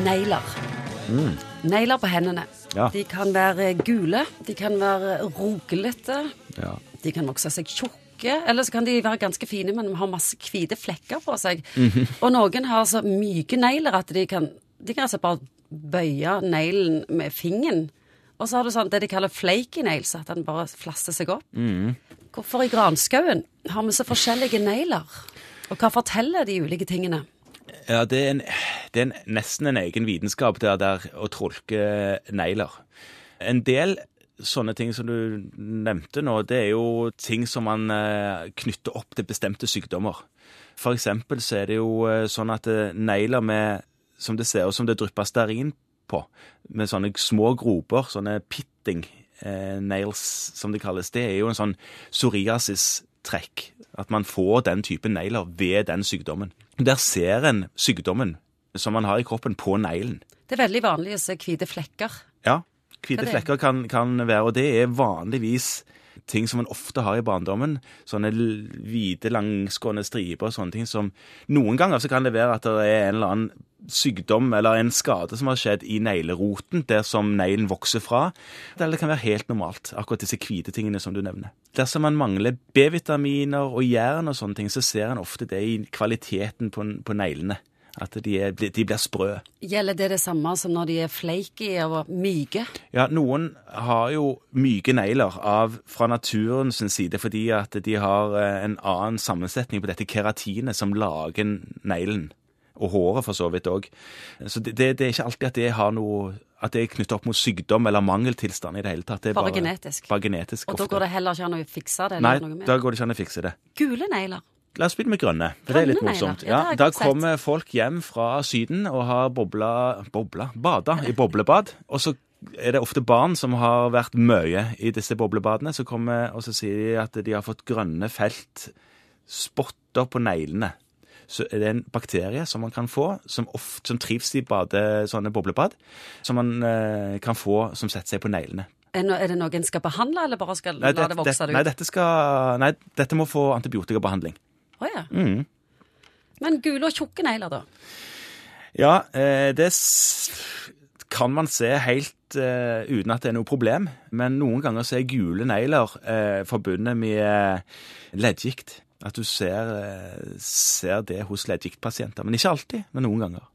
negler. Negler på hendene. Ja. De kan være gule, de kan være ruglete, Ja. de kan vokse seg tjukke, eller så kan de være ganske fine, men har masse hvite flekker på seg. Og noen har så myke negler at de kan, de kan altså bare bøye neglen med fingeren. Og så har du sånn det de kaller flaky nails, at den bare flasser seg opp. Hvorfor i granskauen har vi så forskjellige negler? Og hva forteller de ulike tingene? Ja, det er, en, det er en, nesten en egen vitenskap der, der å tolke negler. En del sånne ting som du nevnte nå, det er jo ting som man eh, knytter opp til bestemte sykdommer. For eksempel så er det jo eh, sånn at eh, negler med, som det ser ut som det drypper stearin på, med sånne små groper, sånne pitting eh, nails som det kalles, det er jo en sånn psoriasis-trekk. At man får den typen negler ved den sykdommen. Der ser en sykdommen som man har i kroppen på neglen. Det er veldig vanlig å se hvite flekker. Ja, hvite er flekker kan, kan være, og det er vanligvis ting som man ofte har i barndommen. Sånne hvite, langsgående striper og sånne ting som Noen ganger så kan det være at det er en eller annen sykdom eller en skade som har skjedd i negleroten, der som neglen vokser fra. Eller det kan være helt normalt, akkurat disse hvite tingene som du nevner. Dersom man mangler B-vitaminer og jern og sånne ting, så ser en ofte det i kvaliteten på, på neglene. At de, er, de blir sprø. Gjelder det det samme som når de er flaky og myke? Ja, noen har jo myke negler av, fra naturens side fordi at de har eh, en annen sammensetning på dette keratinet som lager neglen. Og håret for så vidt òg. Så det, det, er ikke alltid at det har noe at det er knyttet opp mot sykdom eller mangeltilstand i det hele tatt. Det er Bare genetisk. Bare genetisk Og da går det heller ikke an å fikse det? Nei, da går det ikke an å fikse det. Gule negler. La oss begynne med grønne, grønne det er litt morsomt. ja, da kommer sett. folk hjem fra Syden og har bobla Bobla? Bada i boblebad. Og så er det ofte barn som har vært mye i disse boblebadene, som kommer og så sier de at de har fått grønne felt, spotter på neglene. Så er det en bakterie som man kan få, som, ofte, som trives i bade, sånne boblebad, som man eh, kan få som setter seg på neglene. Er det noe en skal behandle, eller bare skal Nei, la det vokse det, det nei, ut? dette, skal, nei, dette må få antibiotikabehandling. Å ja. Mm. Men gule og tjukke negler, da? Ja, eh, det kan man se helt eh, uten at det er noe problem. Men noen ganger så er gule negler eh, forbundet med eh, leddgikt. At du ser, eh, ser det hos leddgiktpasienter. Men ikke alltid, men noen ganger.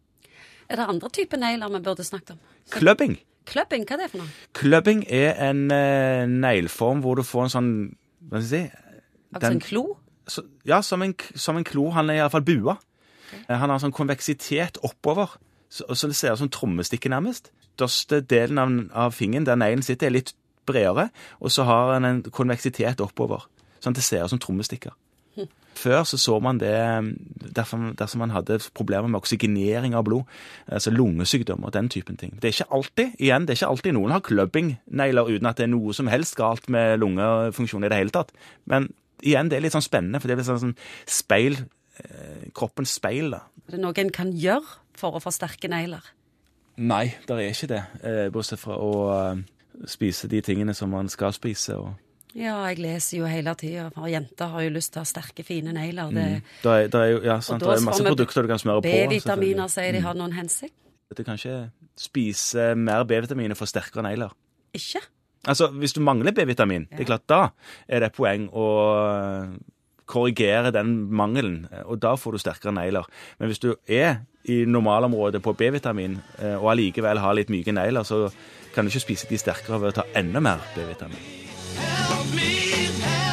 Er det andre typer negler vi burde snakket om? Clubbing. Clubbing, hva er det for noe? Clubbing er en eh, negleform hvor du får en sånn Hva skal jeg si? Altså en klo? så, ja, som en, som en klo. Han er iallfall bua. Okay. Han har sånn konveksitet oppover, så, så det ser ut som trommestikke nærmest. Største delen av, av fingeren der neglen sitter, er litt bredere, og så har han en konveksitet oppover. Sånn at det ser ut som trommestikker. Før så så man det derfor, dersom man hadde problemer med oksygenering av blod, altså lungesykdom og den typen ting. Det er ikke alltid, igjen, det er ikke alltid noen har clubbing-negler uten at det er noe som helst galt med lungefunksjon i det hele tatt. Men igjen, det er litt sånn spennende, for det er litt sånn, sånn speil, eh, kroppens speil da. Er det noe en kan gjøre for å forsterke negler? Nei, det er ikke det, eh, bortsett fra å spise de tingene som man skal spise. og Ja, jeg leser jo hele tida, jenter har jo lyst til å ha sterke, fine negler. Det, Det er, det er jo ja, sant, det er masse produkter du kan smøre på. B-vitaminer sier de Mm. har noen hensikt. Du kan ikke spise mer B-vitaminer for sterkere negler. Ikke? Altså, Hvis du mangler B-vitamin, det er klart da er det et poeng å eh, korrigere den mangelen, eh, og da får du sterkere negler. Men hvis du er i normalområdet på B-vitamin eh, og allikevel har litt myke negler, så kan du ikke spise de sterkere ved å ta enda mer B-vitamin. me.